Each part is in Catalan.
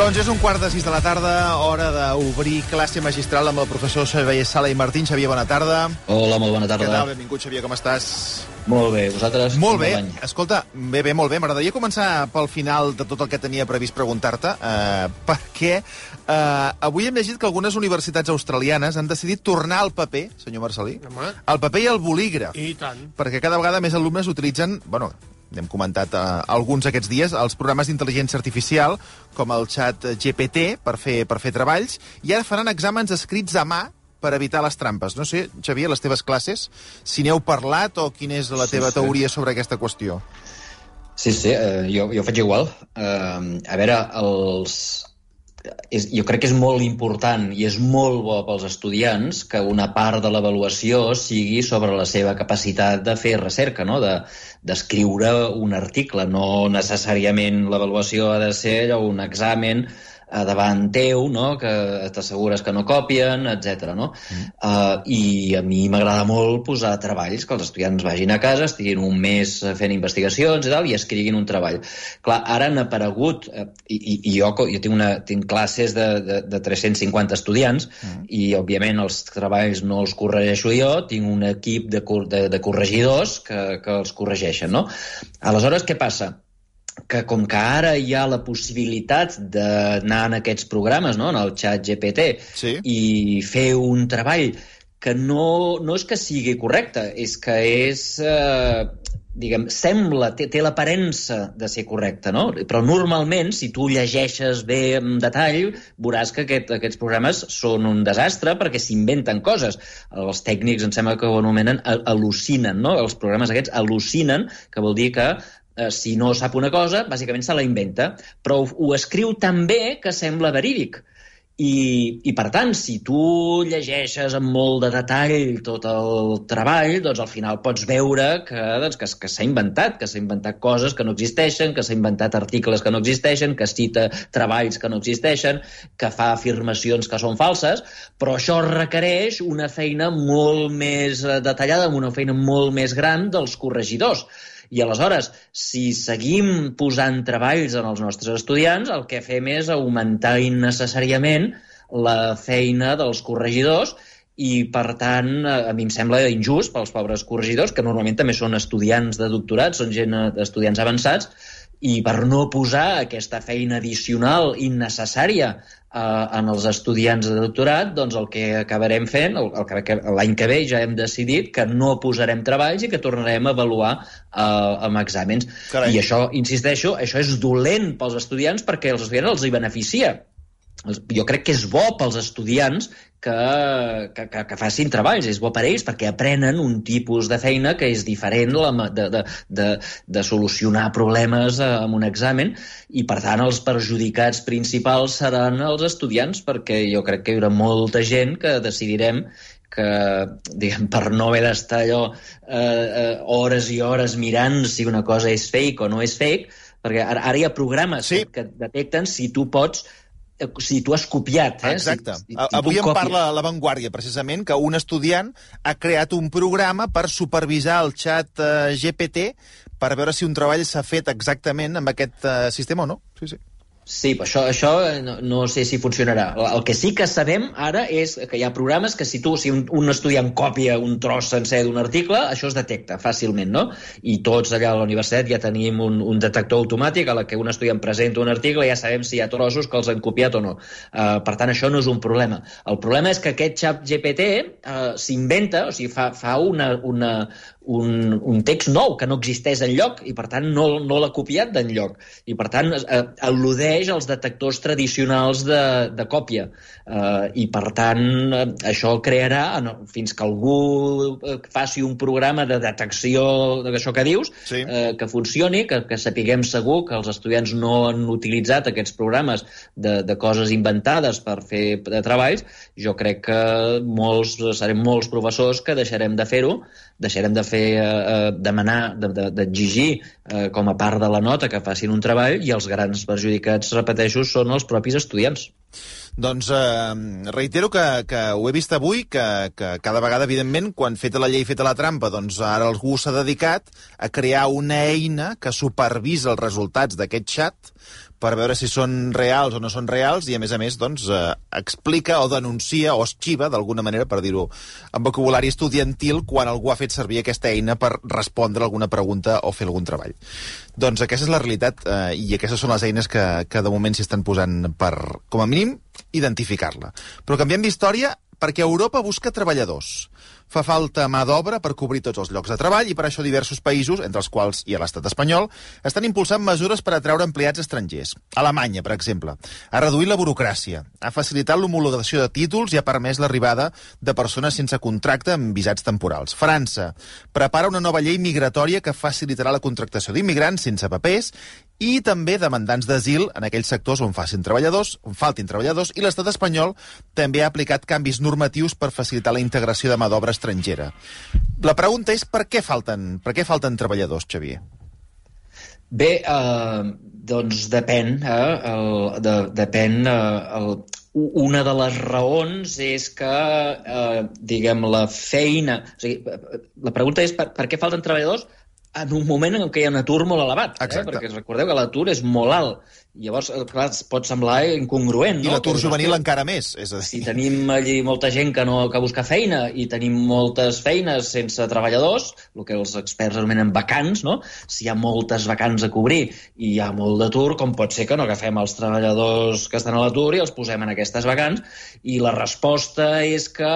Doncs és un quart de sis de la tarda, hora d'obrir classe magistral amb el professor Xavier Sala i Martín. Xavier, bona tarda. Hola, molt bona tarda. Què tal? Benvingut, Xavier, com estàs? Molt bé, vosaltres? Molt bé. Escolta, bé, bé, molt bé. M'agradaria començar pel final de tot el que tenia previst preguntar-te, eh, perquè eh, avui hem llegit que algunes universitats australianes han decidit tornar al paper, senyor Marcelí, Home. al paper i al bolígraf, I tant. perquè cada vegada més alumnes utilitzen, bueno, n'hem comentat eh, alguns aquests dies, els programes d'intel·ligència artificial, com el xat GPT, per fer, per fer treballs, i ara faran exàmens escrits a mà per evitar les trampes. No sé, Xavier, les teves classes, si n'heu parlat o quina és la Sí, teva sí. teoria sobre aquesta qüestió. Sí, sí, eh, jo, jo faig igual. Eh, a veure, els... És, jo crec que és molt important i és molt bo pels estudiants que una part de l'avaluació sigui sobre la seva capacitat de fer recerca, no? de d'escriure un article. No necessàriament l'avaluació ha de ser allò, un examen a davant teu, no? que t'assegures que no copien, etc. No? Mm. Uh, I a mi m'agrada molt posar treballs, que els estudiants vagin a casa, estiguin un mes eh, fent investigacions i tal, i escriguin un treball. Clar, ara han aparegut, eh, i, i, i jo, jo tinc, una, tinc classes de, de, de 350 estudiants, mm. i òbviament els treballs no els corregeixo jo, tinc un equip de, de, de corregidors que, que els corregeixen, no? Aleshores, què passa? Que com que ara hi ha la possibilitat d'anar en aquests programes, no? en el xat GPT, Sí. i fer un treball que no, no és que sigui correcte, és que és... Eh, diguem, sembla, té, té l'aparença de ser correcte, no? Però normalment, si tu llegeixes bé en detall, veuràs que aquest, aquests programes són un desastre perquè s'inventen coses. Els tècnics, em sembla que ho anomenen, al- al·lucinen, no? Els programes aquests al·lucinen, que vol dir que eh, si no sap una cosa, bàsicament se la inventa, però ho, ho escriu tan bé que sembla verídic. I, I, per tant, si tu llegeixes amb molt de detall tot el treball, doncs al final pots veure que, doncs, que, que s'ha inventat, que s'ha inventat coses que no existeixen, que s'ha inventat articles que no existeixen, que cita treballs que no existeixen, que fa afirmacions que són falses, però això requereix una feina molt més eh, detallada, una feina molt més gran dels corregidors. I aleshores, si seguim posant treballs en els nostres estudiants, el que fem és augmentar innecessàriament la feina dels corregidors i, per tant, a mi em sembla injust pels pobres corregidors, que normalment també són estudiants de doctorat, són gent eh, estudiants avançats, i per no posar aquesta feina addicional innecessària eh, en els estudiants de doctorat, doncs el que acabarem fent, l'any que ve ja hem decidit que no posarem treballs i que tornarem a avaluar eh, amb exàmens. Carai. I això, insisteixo, això és dolent pels estudiants perquè els estudiants els hi beneficia. Jo crec que és bo pels estudiants que, que, que, que facin treballs, és bo per ells perquè aprenen un tipus de feina que és diferent la de, de, de, de solucionar problemes eh, amb un examen i per tant els perjudicats principals seran els estudiants perquè jo crec que hi haurà molta gent que decidirem que, diguem, per no haver d'estar allò eh, eh, hores i hores mirant si una cosa és fake o no és fake, perquè ara, ara hi ha programes Sí. que, que detecten si tu pots si tu has copiat. Eh? Exacte. Si, si, si Avui copies. parla La Vanguardia, precisament, que un estudiant ha creat un programa per supervisar el xat eh, GPT per veure si un treball s'ha fet exactament amb aquest eh, sistema o no. Sí, sí. Sí, però això, això eh, no, no sé si funcionarà. El que sí que sabem ara és que hi ha programes que si tu, si un, un estudiant copia un tros sencer d'un article, això es detecta fàcilment, no? I tots allà a la universitat ja tenim un, un detector automàtic a la que un estudiant presenta un article i ja sabem si hi ha trossos que els han copiat o no. Uh, per tant, això no és un problema. El problema és que aquest xap GPT uh, s'inventa, o sigui, fa, fa una, una, un, un text nou que no existeix enlloc i per tant no, no l'ha copiat d'enlloc i per tant eh, al·ludeix els detectors tradicionals de, de còpia. Uh, I, per tant, uh, això crearà, no, fins que algú uh, faci un programa de detecció d'això que dius, sí. uh, que funcioni, que, que sapiguem segur que els estudiants no han utilitzat aquests programes de, de coses inventades per fer de treballs, jo crec que molts, serem molts professors que deixarem de fer-ho, deixarem de fer, eh, uh, demanar, d'exigir de, de, eh, com a part de la nota que facin un treball i els grans perjudicats, repeteixo, són els propis estudiants. Doncs eh, reitero que, que ho he vist avui, que, que cada vegada, evidentment, quan feta la llei, feta la trampa, doncs ara algú s'ha dedicat a crear una eina que supervisa els resultats d'aquest xat per veure si són reals o no són reals i, a més a més, doncs, eh, explica o denuncia o esquiva, d'alguna manera, per dir-ho en vocabulari estudiantil, quan algú ha fet servir aquesta eina per respondre alguna pregunta o fer algun treball. Doncs aquesta és la realitat eh, i aquestes són les eines que, que de moment s'hi estan posant per, com a mínim, identificar-la. Però canviem d'història perquè Europa busca treballadors. Fa falta mà d'obra per cobrir tots els llocs de treball i per això diversos països, entre els quals hi ha l'estat espanyol, estan impulsant mesures per atraure empleats estrangers. Alemanya, per exemple, ha reduït la burocràcia, ha facilitat l'homologació de títols i ha permès l'arribada de persones sense contracte amb visats temporals. França prepara una nova llei migratòria que facilitarà la contractació d'immigrants sense papers i també demandants d'asil en aquells sectors on facin treballadors, on faltin treballadors, i l'estat espanyol també ha aplicat canvis normatius per facilitar la integració de mà d'obra estrangera. La pregunta és per què falten, per què falten treballadors, Xavier? Bé, eh, doncs depèn. Eh, el, de, depèn eh, el, una de les raons és que, eh, diguem, la feina... O sigui, la pregunta és per, per què falten treballadors? En un moment en què hi ha un atur molt elevat, eh? perquè recordeu que l'atur és molt alt. Llavors, eh, clar, pot semblar incongruent. I no? l'atur juvenil encara més. És a dir... Si tenim allí molta gent que, no, que busca feina i tenim moltes feines sense treballadors, el que els experts anomenen vacants, no? si hi ha moltes vacants a cobrir i hi ha molt d'atur, com pot ser que no agafem els treballadors que estan a l'atur i els posem en aquestes vacants? I la resposta és que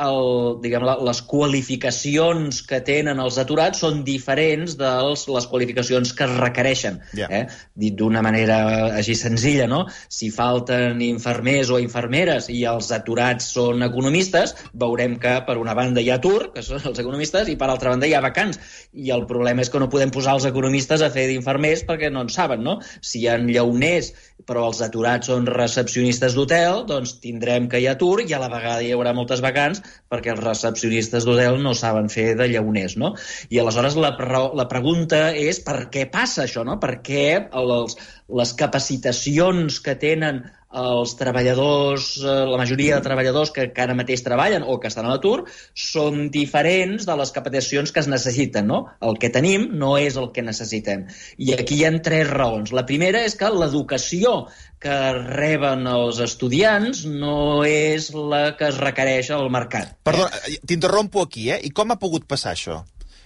el, diguem, les qualificacions que tenen els aturats són diferents de les qualificacions que es requereixen. Yeah. Eh? Dit d'una manera així senzilla, no? Si falten infermers o infermeres i els aturats són economistes, veurem que per una banda hi ha atur, que són els economistes, i per altra banda hi ha vacants. I el problema és que no podem posar els economistes a fer d'infermers perquè no en saben, no? Si hi ha llauners però els aturats són recepcionistes d'hotel, doncs tindrem que hi ha atur i a la vegada hi haurà moltes vacants perquè els recepcionistes d'hotel no saben fer de llauners, no? I aleshores la, la pregunta és per què passa això, no? Per què els, les capacitacions que tenen els treballadors, eh, la majoria de treballadors que, que ara mateix treballen o que estan a l'atur, són diferents de les capacitacions que es necessiten. No? El que tenim no és el que necessitem. I aquí hi ha tres raons. La primera és que l'educació que reben els estudiants no és la que es requereix al mercat. Perdona, eh? t'interrompo aquí, eh? I com ha pogut passar això?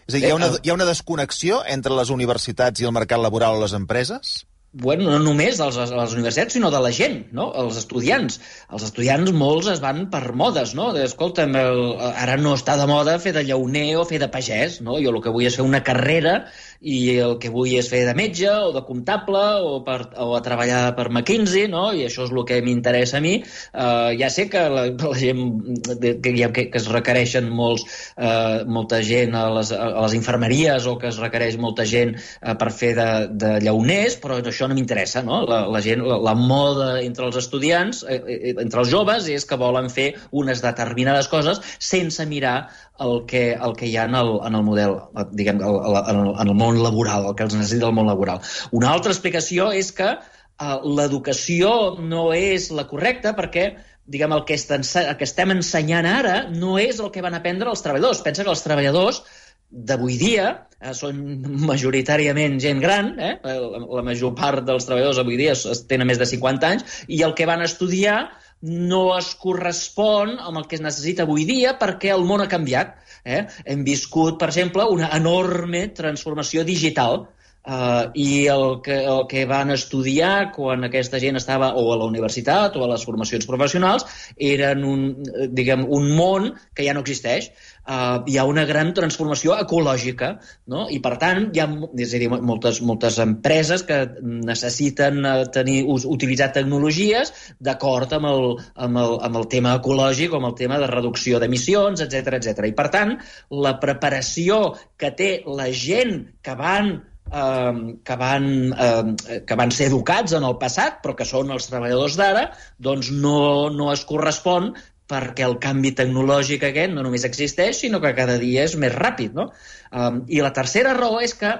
És a dir, hi ha, una, hi ha una desconnexió entre les universitats i el mercat laboral o les empreses? Bueno, no només dels, de les universitats, sinó de la gent, no? els estudiants. Els estudiants, molts es van per modes, no? Escolta'm, el, ara no està de moda fer de llauner o fer de pagès, no? Jo el que vull és fer una carrera i el que vull és fer de metge o de comptable o, per, o a treballar per McKinsey, no? i això és el que m'interessa a mi. Uh, ja sé que la, la gent que, que, que es requereixen molts, uh, molta gent a les, a les infermeries o que es requereix molta gent uh, per fer de, de llauners, però això no m'interessa. No? La, la, gent, la, la moda entre els estudiants, eh, entre els joves, és que volen fer unes determinades coses sense mirar el que, el que hi ha en el, en el model, diguem, en el, en el món laboral, el que els necessita el món laboral. Una altra explicació és que uh, l'educació no és la correcta perquè diguem, el que, el que estem ensenyant ara no és el que van aprendre els treballadors. Pensa que els treballadors d'avui dia eh, són majoritàriament gent gran, eh? la, la major part dels treballadors avui dia tenen més de 50 anys, i el que van estudiar no es correspon amb el que es necessita avui dia perquè el món ha canviat. Eh? Hem viscut, per exemple, una enorme transformació digital Uh, I el que, el que van estudiar quan aquesta gent estava o a la universitat o a les formacions professionals eren un, diguem, un món que ja no existeix. Uh, hi ha una gran transformació ecològica, no? I, per tant, hi ha és a dir, moltes, moltes empreses que necessiten uh, tenir, utilitzar tecnologies d'acord amb, el, amb, el, amb el tema ecològic o amb el tema de reducció d'emissions, etc etc. I, per tant, la preparació que té la gent que van eh, que, van, eh, que van ser educats en el passat, però que són els treballadors d'ara, doncs no, no es correspon perquè el canvi tecnològic aquest no només existeix, sinó que cada dia és més ràpid. No? Um, I la tercera raó és que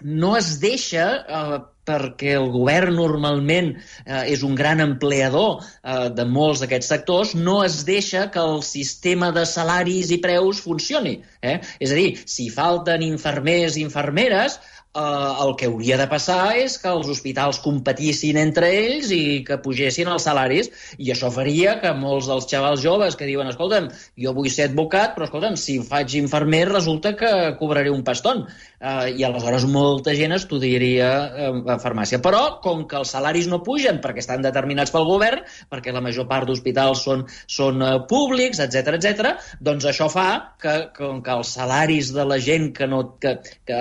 no es deixa uh, perquè el govern normalment eh, és un gran empleador eh, de molts d'aquests sectors, no es deixa que el sistema de salaris i preus funcioni. Eh? És a dir, si falten infermers i infermeres, eh, el que hauria de passar és que els hospitals competissin entre ells i que pugessin els salaris, i això faria que molts dels xavals joves que diuen escolta'm, jo vull ser advocat, però escolta'm, si faig infermer resulta que cobraré un paston. Eh, I aleshores molta gent estudiaria eh, farmàcia. Però, com que els salaris no pugen perquè estan determinats pel govern, perquè la major part d'hospitals són, són uh, públics, etc etc, doncs això fa que, com que els salaris de la gent que no... Que, que,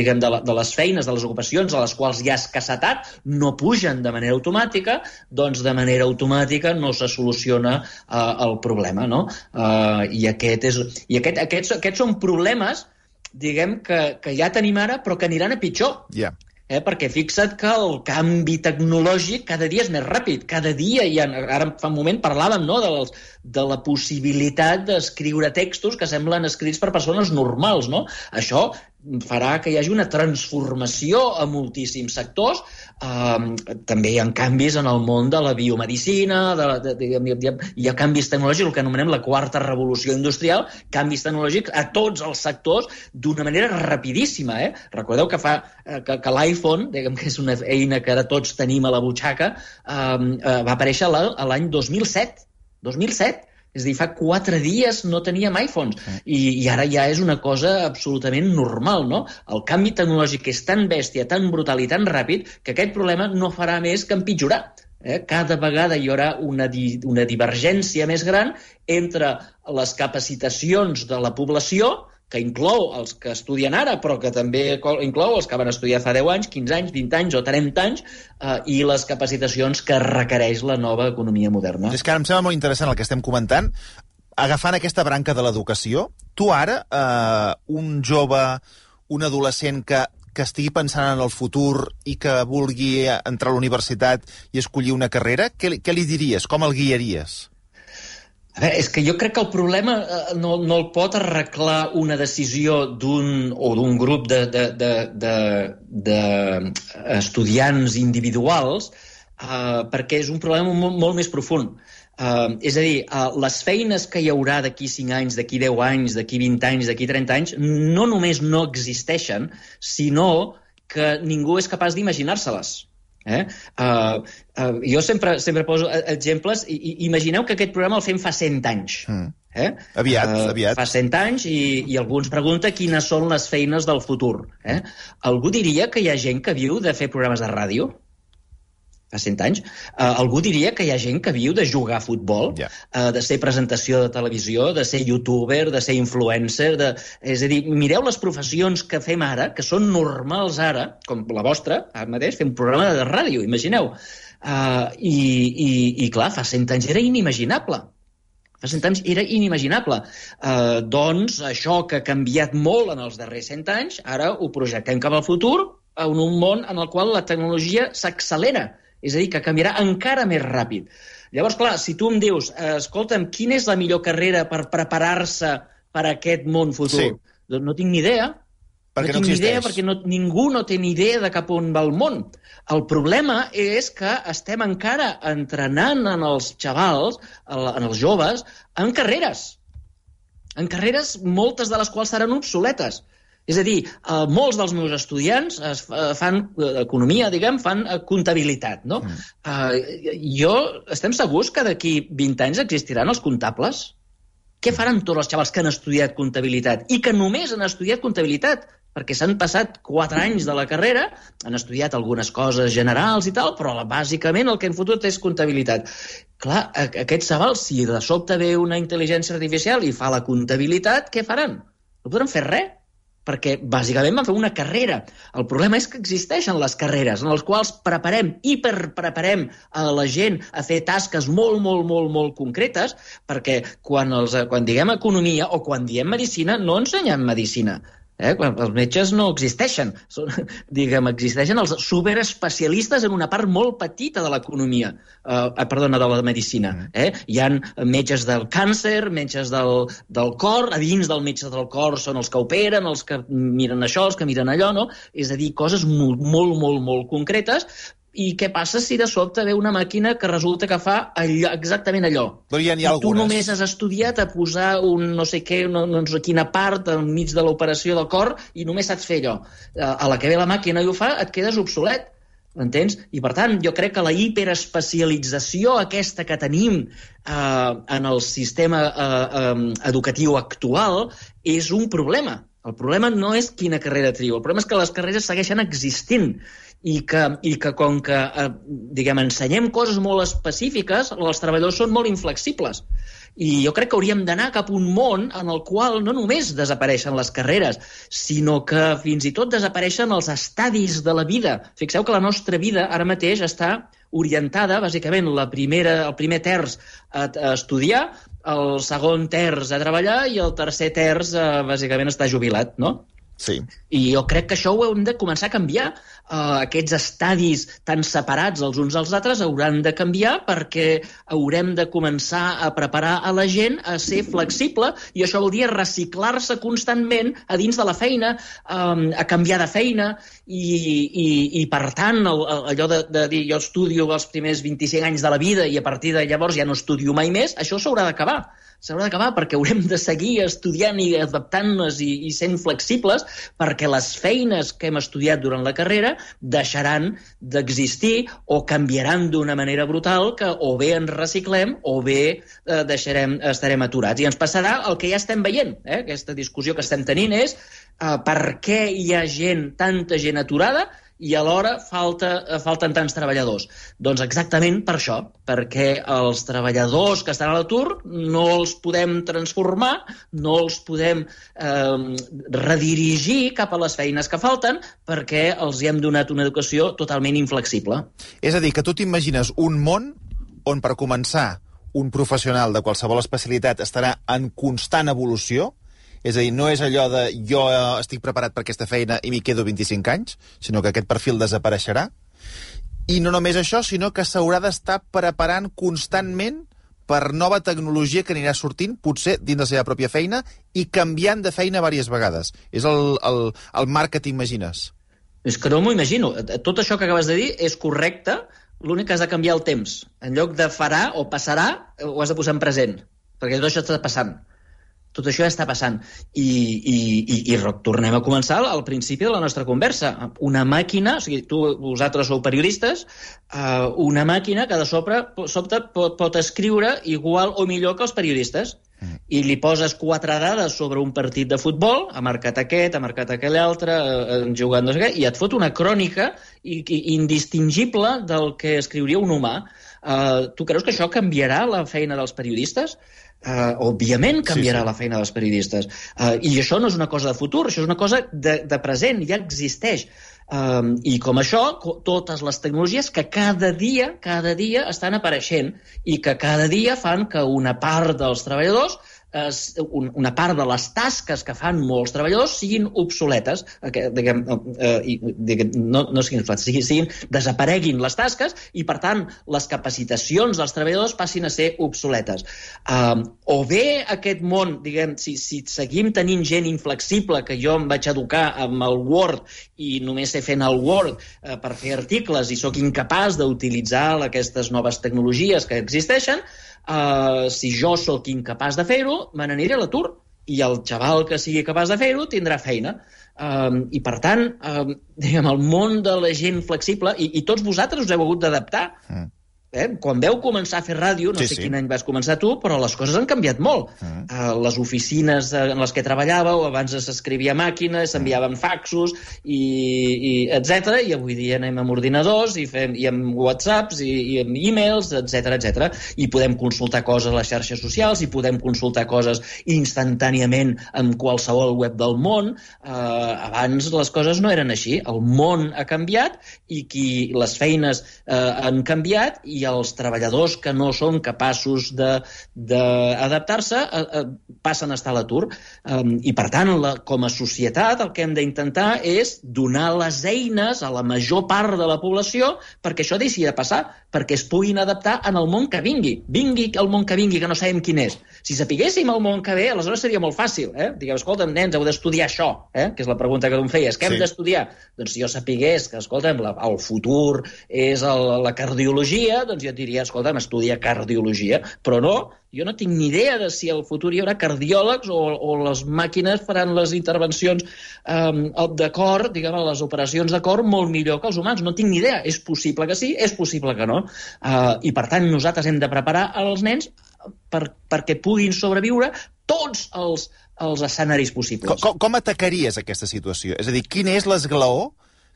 diguem, de de, de les feines, de les ocupacions a les quals hi ha escassetat, no pugen de manera automàtica, doncs de manera automàtica no se soluciona uh, el problema, no? Uh, I, aquest és, i aquest, aquests, aquests són problemes diguem que, que ja tenim ara, però que aniran a pitjor. Yeah. Eh, perquè fixa't que el canvi tecnològic cada dia és més ràpid. Cada dia, i ara fa un moment parlàvem no, de, les, de la possibilitat d'escriure textos que semblen escrits per persones normals. No? Això farà que hi hagi una transformació a moltíssims sectors. Um, també hi ha canvis en el món de la biomedicina, de, de, de, de, de, hi ha canvis tecnològics, el que anomenem la quarta revolució industrial, canvis tecnològics a tots els sectors d'una manera rapidíssima. Eh? Recordeu que fa eh, que, que l'iPhone, diguem que és una eina que ara tots tenim a la butxaca, um, uh, va aparèixer l'any 2007. 2007 és a dir, fa quatre dies no teníem iPhones i, i ara ja és una cosa absolutament normal, no? El canvi tecnològic és tan bèstia, tan brutal i tan ràpid que aquest problema no farà més que empitjorar. Eh? Cada vegada hi haurà una, di una divergència més gran entre les capacitacions de la població que inclou els que estudien ara, però que també inclou els que van estudiar fa 10 anys, 15 anys, 20 anys o 30 anys, eh, i les capacitacions que requereix la nova economia moderna. És que ara em sembla molt interessant el que estem comentant. Agafant aquesta branca de l'educació, tu ara, eh, un jove, un adolescent que que estigui pensant en el futur i que vulgui entrar a la universitat i escollir una carrera, què, què li diries? Com el guiaries? A veure, és que jo crec que el problema eh, no, no el pot arreglar una decisió d'un o d'un grup de, de, de, de, de estudiants individuals uh, perquè és un problema molt, molt més profund. Uh, és a dir, uh, les feines que hi haurà d'aquí 5 anys, d'aquí 10 anys, d'aquí 20 anys, d'aquí 30 anys, no només no existeixen, sinó que ningú és capaç d'imaginar-se-les. Eh? Uh, uh, jo sempre, sempre poso e, exemples. I, i, imagineu que aquest programa el fem fa 100 anys. Mm. Eh? Aviat, uh, aviat. Fa 100 anys i, i algú ens pregunta quines són les feines del futur. Eh? Algú diria que hi ha gent que viu de fer programes de ràdio? Fa 100 anys, uh, algú diria que hi ha gent que viu de jugar a futbol, yeah. uh, de ser presentació de televisió, de ser youtuber, de ser influencer, de... és a dir, mireu les professions que fem ara, que són normals ara, com la vostra, ara mateix, fem un programa de ràdio, imagineu. Uh, i, i, I clar, fa 100 anys era inimaginable. Fa 100 anys era inimaginable. Uh, doncs això que ha canviat molt en els darrers 100 anys, ara ho projectem cap al futur, en un món en el qual la tecnologia s'accelera és a dir, que canviarà encara més ràpid. Llavors, clar, si tu em dius, eh, escolta'm, quina és la millor carrera per preparar-se per a aquest món futur? Sí. Doncs no tinc ni idea. Perquè no, no tinc existeix. idea perquè no, ningú no té ni idea de cap on va el món. El problema és que estem encara entrenant en els xavals, en els joves, en carreres. En carreres, moltes de les quals seran obsoletes. És a dir, eh, molts dels meus estudiants es, eh, fan eh, economia, diguem, fan eh, comptabilitat, no? Mm. Eh, jo, estem segurs que d'aquí 20 anys existiran els comptables? Què faran tots els xavals que han estudiat comptabilitat i que només han estudiat comptabilitat? perquè s'han passat quatre anys de la carrera, han estudiat algunes coses generals i tal, però bàsicament el que han fotut és comptabilitat. Clar, aquest xaval, si de sobte ve una intel·ligència artificial i fa la comptabilitat, què faran? No podran fer res perquè bàsicament van fer una carrera. El problema és que existeixen les carreres en les quals preparem, hiperpreparem a la gent a fer tasques molt, molt, molt, molt concretes, perquè quan, els, quan diguem economia o quan diem medicina, no ensenyem medicina. Eh? Els metges no existeixen. Són, diguem, existeixen els superespecialistes en una part molt petita de l'economia, eh, perdona, de la medicina. Mm. Eh? Hi han metges del càncer, metges del, del cor, a dins del metge del cor són els que operen, els que miren això, els que miren allò, no? És a dir, coses molt, molt, molt, molt concretes, i què passa si de sobte ve una màquina que resulta que fa allò, exactament allò? Però ja n'hi ha I tu algunes. només has estudiat a posar un no sé què, no, no sé quina part enmig de l'operació del cor i només saps fer allò. A la que ve la màquina i ho fa, et quedes obsolet. Entens? I, per tant, jo crec que la hiperespecialització aquesta que tenim eh, en el sistema eh, eh, educatiu actual és un problema. El problema no és quina carrera trio, el problema és que les carreres segueixen existint i que, i que com que eh, diguem, ensenyem coses molt específiques, els treballadors són molt inflexibles. I jo crec que hauríem d'anar cap a un món en el qual no només desapareixen les carreres, sinó que fins i tot desapareixen els estadis de la vida. Fixeu que la nostra vida ara mateix està orientada, bàsicament, la primera, el primer terç a, a estudiar, el segon terç a treballar i el tercer terç, a, bàsicament, està jubilat, no? Sí. I jo crec que això ho hem de començar a canviar. Uh, aquests estadis tan separats els uns dels altres hauran de canviar perquè haurem de començar a preparar a la gent a ser flexible i això vol dir reciclar-se constantment a dins de la feina, um, a canviar de feina i, i, i per tant, el, allò de, de dir jo estudio els primers 25 anys de la vida i a partir de llavors ja no estudio mai més, això s'haurà d'acabar s'haurà d'acabar perquè haurem de seguir estudiant i adaptant-nos i, i sent flexibles perquè les feines que hem estudiat durant la carrera deixaran d'existir o canviaran d'una manera brutal que o bé ens reciclem o bé eh, deixarem, estarem aturats. I ens passarà el que ja estem veient. Eh? Aquesta discussió que estem tenint és eh, per què hi ha gent, tanta gent aturada i alhora falta, eh, falten tants treballadors? Doncs exactament per això, perquè els treballadors que estan a l'atur no els podem transformar, no els podem eh, redirigir cap a les feines que falten, perquè els hi hem donat una educació totalment inflexible. És a dir, que tu t'imagines un món on, per començar, un professional de qualsevol especialitat estarà en constant evolució, és a dir, no és allò de jo estic preparat per aquesta feina i m'hi quedo 25 anys, sinó que aquest perfil desapareixerà. I no només això, sinó que s'haurà d'estar preparant constantment per nova tecnologia que anirà sortint, potser dins la seva pròpia feina, i canviant de feina diverses vegades. És el, el, el marc que t'imagines. És que no m'ho imagino. Tot això que acabes de dir és correcte, l'únic que has de canviar el temps. En lloc de farà o passarà, ho has de posar en present, perquè tot això està passant. Tot això ja està passant. I, i, i, i tornem a començar al principi de la nostra conversa. Una màquina, o sigui, tu, vosaltres sou periodistes, uh, una màquina que de sobre, sobte pot, pot escriure igual o millor que els periodistes. Mm. I li poses quatre dades sobre un partit de futbol, ha marcat aquest, ha marcat aquell altre, eh, jugant no sé què, i et fot una crònica i, i, indistingible del que escriuria un humà. Uh, tu creus que això canviarà la feina dels periodistes? Uh, òbviament canviarà sí, sí. la feina dels periodistes. Uh, I això no és una cosa de futur, això és una cosa de, de present, ja existeix. Um, I com això, totes les tecnologies que cada dia, cada dia estan apareixent i que cada dia fan que una part dels treballadors eh, una part de les tasques que fan molts treballadors siguin obsoletes, que, diguem, eh, i, diguem, no, no siguin obsoletes, siguin, siguin, desapareguin les tasques i, per tant, les capacitacions dels treballadors passin a ser obsoletes. Um, o bé aquest món, diguem, si, si seguim tenint gent inflexible, que jo em vaig educar amb el Word i només sé fent el Word eh, per fer articles i sóc incapaç d'utilitzar aquestes noves tecnologies que existeixen, uh, si jo sóc incapaç de fer-ho, me n'aniré a l'atur i el xaval que sigui capaç de fer-ho tindrà feina. Um, I, per tant, um, diguem, el món de la gent flexible, i, i tots vosaltres us heu hagut d'adaptar. Mm. Eh? Quan veu començar a fer ràdio, no Sí, sé sí. quin any vas començar tu, però les coses han canviat molt. Mm. Uh, les oficines en les que treballàveu, abans s'escrivia a màquines, s'enviaven faxos, i, i etc. I avui dia anem amb ordinadors, i, fem, i amb whatsapps, i, i amb e-mails, etc etc. I podem consultar coses a les xarxes socials, i podem consultar coses instantàniament en qualsevol web del món. Uh, abans les coses no eren així. El món ha canviat i qui les feines uh, han canviat i els treballadors que no són capaços d'adaptar-se uh, uh, passen a estar a l'atur. Um, I, per tant, la, com a societat, el que hem d'intentar és donar les eines a la major part de la població perquè això deixi de passar, perquè es puguin adaptar en el món que vingui. Vingui el món que vingui, que no sabem quin és. Si sapiguéssim el món que ve, aleshores seria molt fàcil. Eh? Digueu, escolta'm, nens, heu d'estudiar això, eh? que és la pregunta que tu em feies. Què Sí. hem d'estudiar? Doncs si jo sapigués que, escolta'm, la, el futur és el, la cardiologia, doncs jo et diria, escolta'm, estudia cardiologia. Però no, jo no tinc ni idea de si al futur hi haurà cardiòlegs o, o les màquines faran les intervencions um, de cor, diguem, les operacions de cor molt millor que els humans. No tinc ni idea. És possible que sí, és possible que no. Uh, I, per tant, nosaltres hem de preparar els nens per, perquè puguin sobreviure tots els, els escenaris possibles. Com, com, atacaries aquesta situació? És a dir, quin és l'esglaó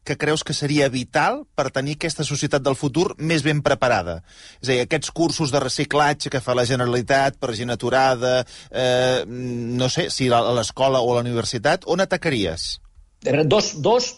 que creus que seria vital per tenir aquesta societat del futur més ben preparada? És a dir, aquests cursos de reciclatge que fa la Generalitat per gent aturada, eh, no sé, si a l'escola o a la universitat, on atacaries? Dos, dos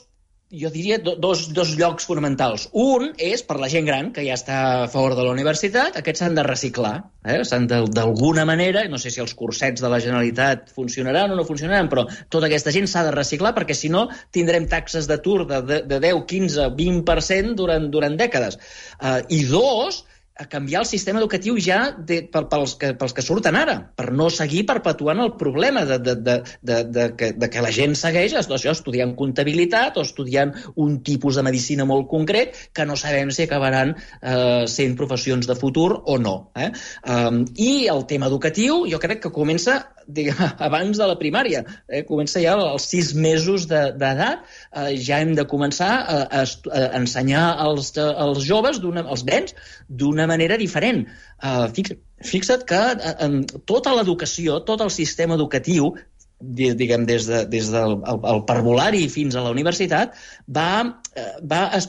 jo diria do, dos, dos llocs fonamentals. Un és per la gent gran, que ja està a favor de la universitat, aquests s'han de reciclar, eh? s'han d'alguna manera, no sé si els cursets de la Generalitat funcionaran o no funcionaran, però tota aquesta gent s'ha de reciclar perquè si no tindrem taxes d'atur de, de, de 10, 15, 20% durant, durant dècades. Uh, I dos, a canviar el sistema educatiu ja de, pels, que, pels que surten ara, per no seguir perpetuant el problema de, de, de, de, de, que, de que la gent segueix això, estudiant comptabilitat o estudiant un tipus de medicina molt concret que no sabem si acabaran eh, sent professions de futur o no. Eh? Um, I el tema educatiu jo crec que comença diguem, abans de la primària. Eh? Comença ja als sis mesos de- d'edat, eh, ja hem de començar a, a, a ensenyar als, als joves, als nens, d'una manera diferent. Uh, fix, fixa't que uh, tota l'educació, tot el sistema educatiu, di- diguem, des, de, des del el, el parvulari fins a la universitat, va, eh, va es,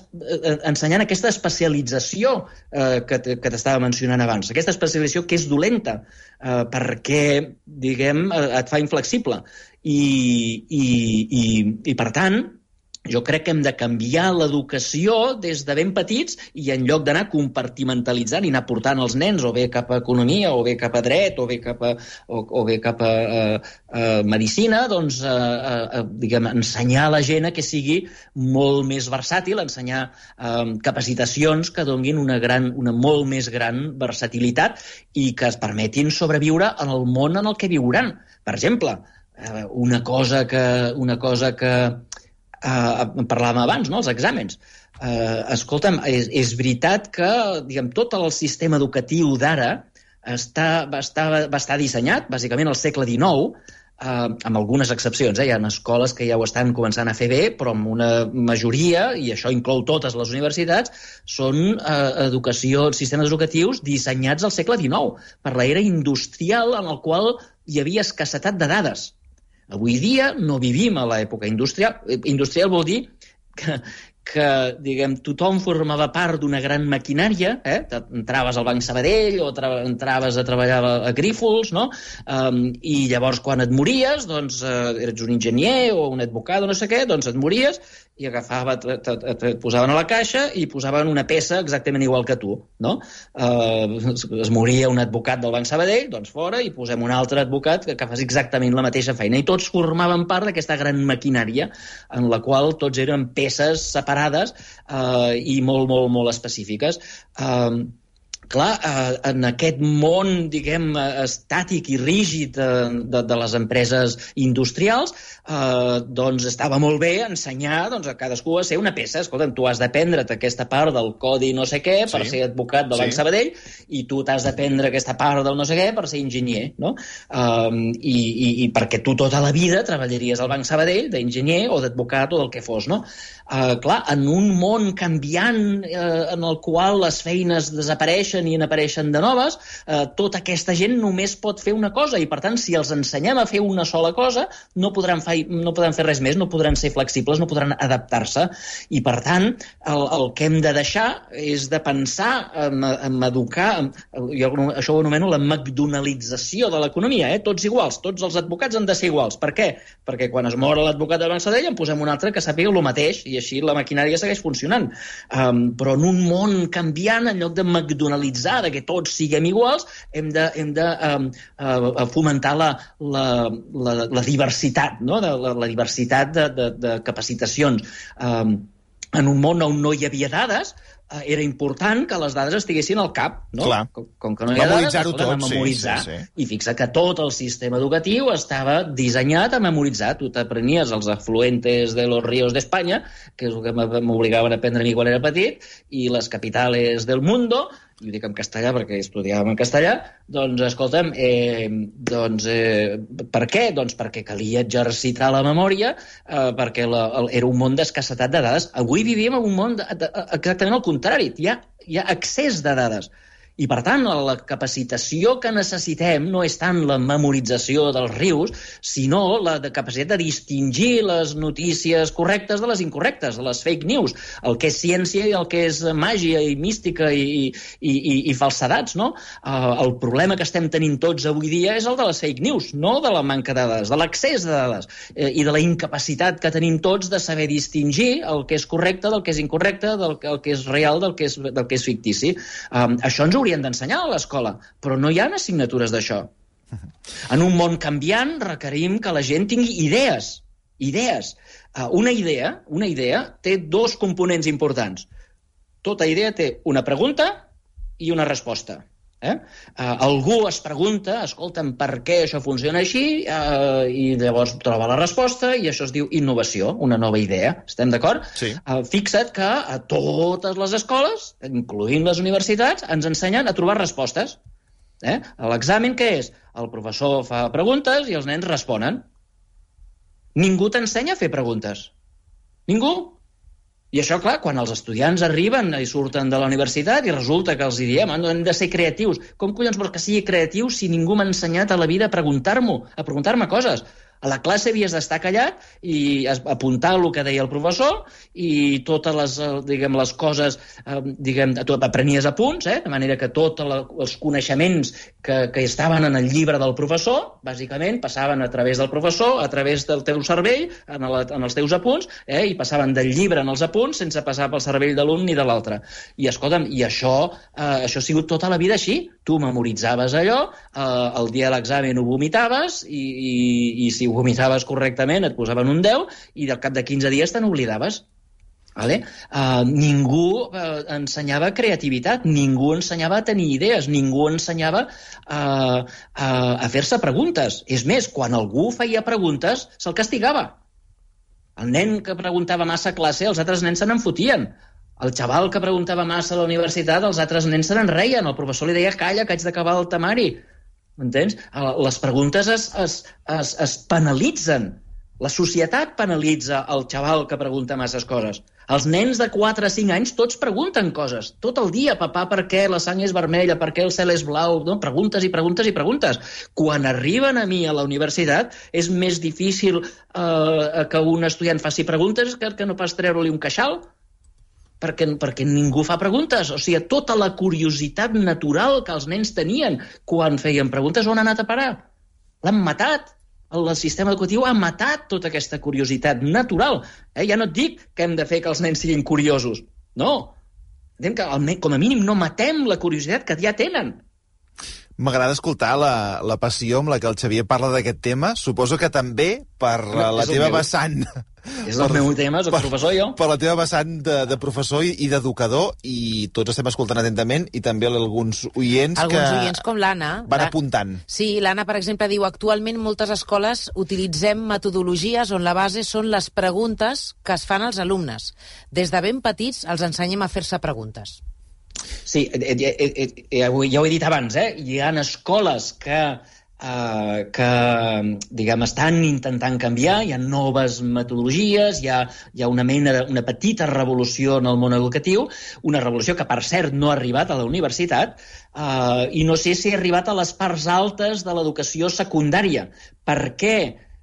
ensenyant aquesta especialització eh, que, que t'estava mencionant abans. Aquesta especialització que és dolenta, eh, perquè, diguem, et fa inflexible. I, i, i, i per tant, jo crec que hem de canviar l'educació des de ben petits i en lloc d'anar compartimentalitzant i anar portant els nens o bé cap a economia o bé cap a dret o bé cap a, o, o bé cap a, a, a medicina, doncs a, a, diguem, ensenyar a la gent que sigui molt més versàtil, ensenyar um, capacitacions que donguin una, gran, una molt més gran versatilitat i que es permetin sobreviure en el món en el que viuran. Per exemple, eh, una cosa que, una cosa que eh, parlàvem abans, no? els exàmens. Eh, escolta'm, és, és veritat que diguem, tot el sistema educatiu d'ara està, va, estar, va estar dissenyat, bàsicament, al segle XIX, eh, amb algunes excepcions. Eh? Hi ha escoles que ja ho estan començant a fer bé, però amb una majoria, i això inclou totes les universitats, són eh, educació, sistemes educatius dissenyats al segle XIX, per l'era industrial en el qual hi havia escassetat de dades. Avui dia no vivim a l'època industrial. Eh, Industrial vol dir que, que diguem, tothom formava part d'una gran maquinària, eh? entraves al Banc Sabadell o tra entraves a treballar a, a Grífols, no? Um, I llavors quan et mories, doncs uh, eres un enginyer o un advocat o no sé què, doncs et mories i agafava, et, et, et, posaven a la caixa i posaven una peça exactament igual que tu, no? Uh, es, es moria un advocat del Banc Sabadell, doncs fora, i posem un altre advocat que, que fas exactament la mateixa feina. I tots formaven part d'aquesta gran maquinària en la qual tots eren peces separades uh, i molt, molt, molt específiques. Uh, clar, eh, en aquest món, diguem, eh, estàtic i rígid eh, de, de les empreses industrials, eh, doncs estava molt bé ensenyar doncs, a cadascú a ser una peça. Escolta, tu has d'aprendre't aquesta part del codi no sé què per Sí. ser advocat del Banc Sí. Sabadell i tu t'has d'aprendre aquesta part del no sé què per ser enginyer, no? Um, i, i, I perquè tu tota la vida treballaries al Banc Sabadell d'enginyer o d'advocat o del que fos, no? Uh, clar, en un món canviant uh, en el qual les feines desapareixen i n'apareixen de noves, uh, tota aquesta gent només pot fer una cosa i, per tant, si els ensenyem a fer una sola cosa, no podran, fer, no podran fer res més, no podran ser flexibles, no podran adaptar-se. I, per tant, el, el que hem de deixar és de pensar en, en educar, en, jo això ho anomeno la McDonaldització de l'economia, eh? tots iguals, tots els advocats han de ser iguals. Per què? Perquè quan es mor l'advocat de Banc Sabadell en posem un altre que sàpiga el mateix i així la maquinària segueix funcionant. Um, però en un món canviant, en lloc de De que tots siguem iguals, hem de, hem de um, uh, fomentar la, la, la, la diversitat, no? de, la, la diversitat de, de, de capacitacions. Um, en un món on no hi havia dades, eh, era important que les dades estiguessin al cap, no? Clar. Com, com que no hi ha dades, escolta, tot, sí, memoritzar. sí, sí. I fixa que tot el sistema educatiu estava dissenyat a memoritzar. Tu t'aprenies els afluentes de los ríos d'Espanya, que és el que m'obligaven a aprendre a mi quan era petit, i les capitales del mundo, i dic en castellà perquè estudiàvem en castellà, doncs, escolta'm, eh, doncs, eh, per què? Doncs perquè calia exercitar la memòria, eh, perquè la, el, era un món d'escassetat de dades. Avui vivim en un món de, de, exactament el contrari. Hi ha, hi ha accés de dades. I, per tant, la capacitació que necessitem no és tant la memorització dels rius, sinó la de capacitat de distingir les notícies correctes de les incorrectes, de les fake news, el que és ciència i el que és màgia i mística i, i, i, i falsedats, no? Uh, el problema que estem tenint tots avui dia és el de les fake news, no de la manca de dades, de l'accés de dades eh, i de la incapacitat que tenim tots de saber distingir el que és correcte del que és incorrecte, del que, el que és real del que és, del que és fictici. Um, això ens haurien d'ensenyar a l'escola, però no hi ha assignatures d'això. En un món canviant requerim que la gent tingui idees. Idees. Uh, una idea, una idea té dos components importants. Tota idea té una pregunta i una resposta. Eh? Uh, algú es pregunta, escolta'm, per què això funciona així, uh, i llavors troba la resposta, i això es diu innovació, una nova idea. Estem d'acord? Sí. Uh, fixa't que a totes les escoles, incloent les universitats, ens ensenyen a trobar respostes. Eh? L'examen què és? El professor fa preguntes i els nens responen. Ningú t'ensenya a fer preguntes. Ningú. I això, clar, quan els estudiants arriben i surten de la universitat i resulta que els diem "Ah, no, hem de ser creatius. Com collons vols que sigui creatiu si ningú m'ha ensenyat a la vida a preguntar-m'ho, a preguntar-me coses? A la classe havies d'estar callat i apuntar el que deia el professor i totes les, eh, diguem, les coses, eh, diguem, tu aprenies a punts, eh? de manera que tots els coneixements que, que estaven en el llibre del professor, bàsicament, passaven a través del professor, a través del teu cervell, en, la, en els teus apunts, eh? i passaven del llibre en els apunts sense passar pel cervell de l'un ni de l'altre. I, escolta'm, i això, eh, això ha sigut tota la vida així. Tu memoritzaves allò, eh, el dia de l'examen ho vomitaves, i, i, i si ho vomitaves correctament et posaven un 10, i al cap de 15 dies te n'oblidaves. Vale? Uh, ningú uh, ensenyava creativitat, ningú ensenyava a tenir idees, ningú ensenyava uh, a, a fer-se preguntes. És més, quan algú feia preguntes, se'l castigava. El nen que preguntava massa a classe, els altres nens se n'enfotien. El xaval que preguntava massa a la universitat, els altres nens se n'en reien. El professor li deia, calla, que haig d'acabar el temari. M'entens? Eh, Les preguntes es, es, es, es penalitzen. La societat penalitza el xaval que pregunta masses coses. Els nens de 4 a 5 anys tots pregunten coses. Tot el dia, papà, per què la sang és vermella, per què el cel és blau? No? Preguntes i preguntes i preguntes. Quan arriben a mi a la universitat és més difícil eh, que un estudiant faci preguntes que, que no pas treure-li un queixal perquè, perquè ningú fa preguntes. O sigui, tota la curiositat natural que els nens tenien quan feien preguntes, on ha anat a parar? L'han matat. El sistema educatiu ha matat tota aquesta curiositat natural. Eh? Ja no et dic que hem de fer que els nens siguin curiosos. No. Entenc que com a mínim no matem la curiositat que ja tenen. M'agrada escoltar la, la passió amb la que el Xavier parla d'aquest tema. Suposo que també per Home, la, la és el teva meu. vessant És el meu tema, soc professor jo. Per la teva vessant de, de professor i, i d'educador, i tots estem escoltant atentament, i també alguns oients Alguns que oients com l'Anna. van La- apuntant. Sí, l'Anna, per exemple, diu actualment moltes escoles utilitzem metodologies on la base són les preguntes que es fan als alumnes. Des de ben petits els ensenyem a fer-se preguntes. Sí, eh, eh, eh, eh, ja ho he dit abans, eh? Hi ha escoles que, eh, que diguem, estan intentant canviar, hi ha noves metodologies, hi ha, hi ha una mena de, una petita revolució en el món educatiu, una revolució que, per cert, no ha arribat a la universitat, eh, i no sé si ha arribat a les parts altes de l'educació secundària. Per què?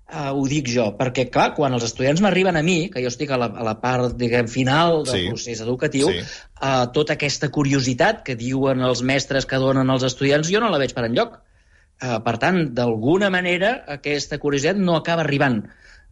Uh, ho dic jo, perquè, clar, quan els estudiants m'arriben a mi, que jo estic a la, a la part, diguem, final del Sí. procés educatiu, Sí. uh, tota aquesta curiositat que diuen els mestres que donen als estudiants, jo no la veig per enlloc. Uh, per tant, d'alguna manera, aquesta curiositat no acaba arribant.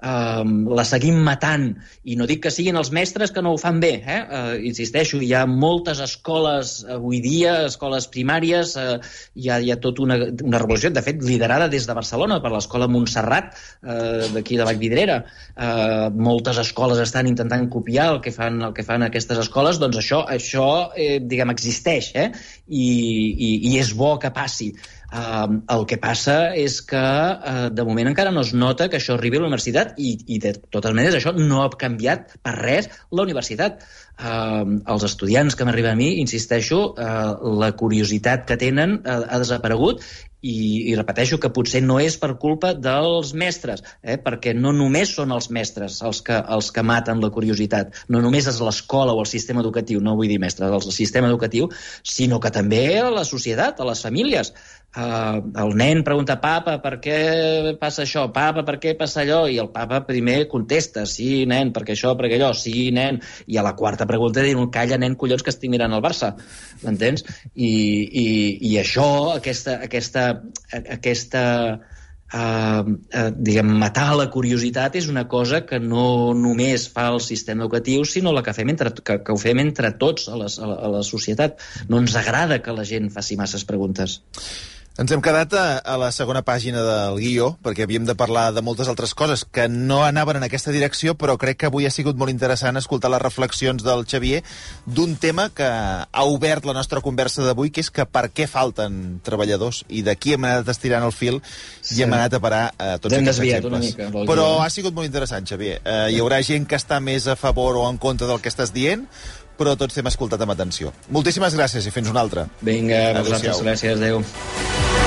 Uh, la seguim matant. I no dic que siguin els mestres que no ho fan bé. Eh? Uh, insisteixo, hi ha moltes escoles avui dia, escoles primàries, uh, hi, ha, hi ha tota una, una revolució, de fet, liderada des de Barcelona per l'escola Montserrat, uh, d'aquí de Vallvidrera. Uh, moltes escoles estan intentant copiar el que fan, el que fan aquestes escoles, doncs això, això eh, diguem, existeix, eh? I, i, i és bo que passi. Uh, el que passa és que uh, de moment encara no es nota que això arribi a la universitat i, i de totes maneres això no ha canviat per res la universitat. Uh, els estudiants que m'arriben a mi, insisteixo, uh, la curiositat que tenen uh, ha desaparegut i, i repeteixo que potser no és per culpa dels mestres, eh? perquè no només són els mestres els que, els que maten la curiositat, no només és l'escola o el sistema educatiu, no vull dir mestres, el sistema educatiu, sinó que també a la societat, a les famílies. Uh, el nen pregunta, papa, per què passa això? Papa, per què passa allò? I el papa primer contesta, sí, nen, perquè això, perquè allò, sí, nen. I a la quarta pregunta diu, calla, nen, collons, que estic mirant el Barça. M'entens? I, i, I això, aquesta, aquesta, aquesta Uh, uh, diguem, matar la curiositat és una cosa que no només fa el sistema educatiu, sinó la que fem entre, que, que ho fem entre tots a, les, a, la, a la societat. No ens agrada que la gent faci masses preguntes. Ens hem quedat a, a la segona pàgina del guió, perquè havíem de parlar de moltes altres coses que no anaven en aquesta direcció, però crec que avui ha sigut molt interessant escoltar les reflexions del Xavier d'un tema que ha obert la nostra conversa d'avui, que és que per què falten treballadors, i d'aquí hem anat estirant el fil Sí. i hem anat a parar a tots hem aquests exemples. mica però ha sigut molt interessant, Xavier. Uh, hi haurà gent que està més a favor o en contra del que estàs dient, però tots t'hem escoltat amb atenció. Moltíssimes gràcies i fins una altra. Vinga, Adéu-siau. vosaltres, gràcies, adeu.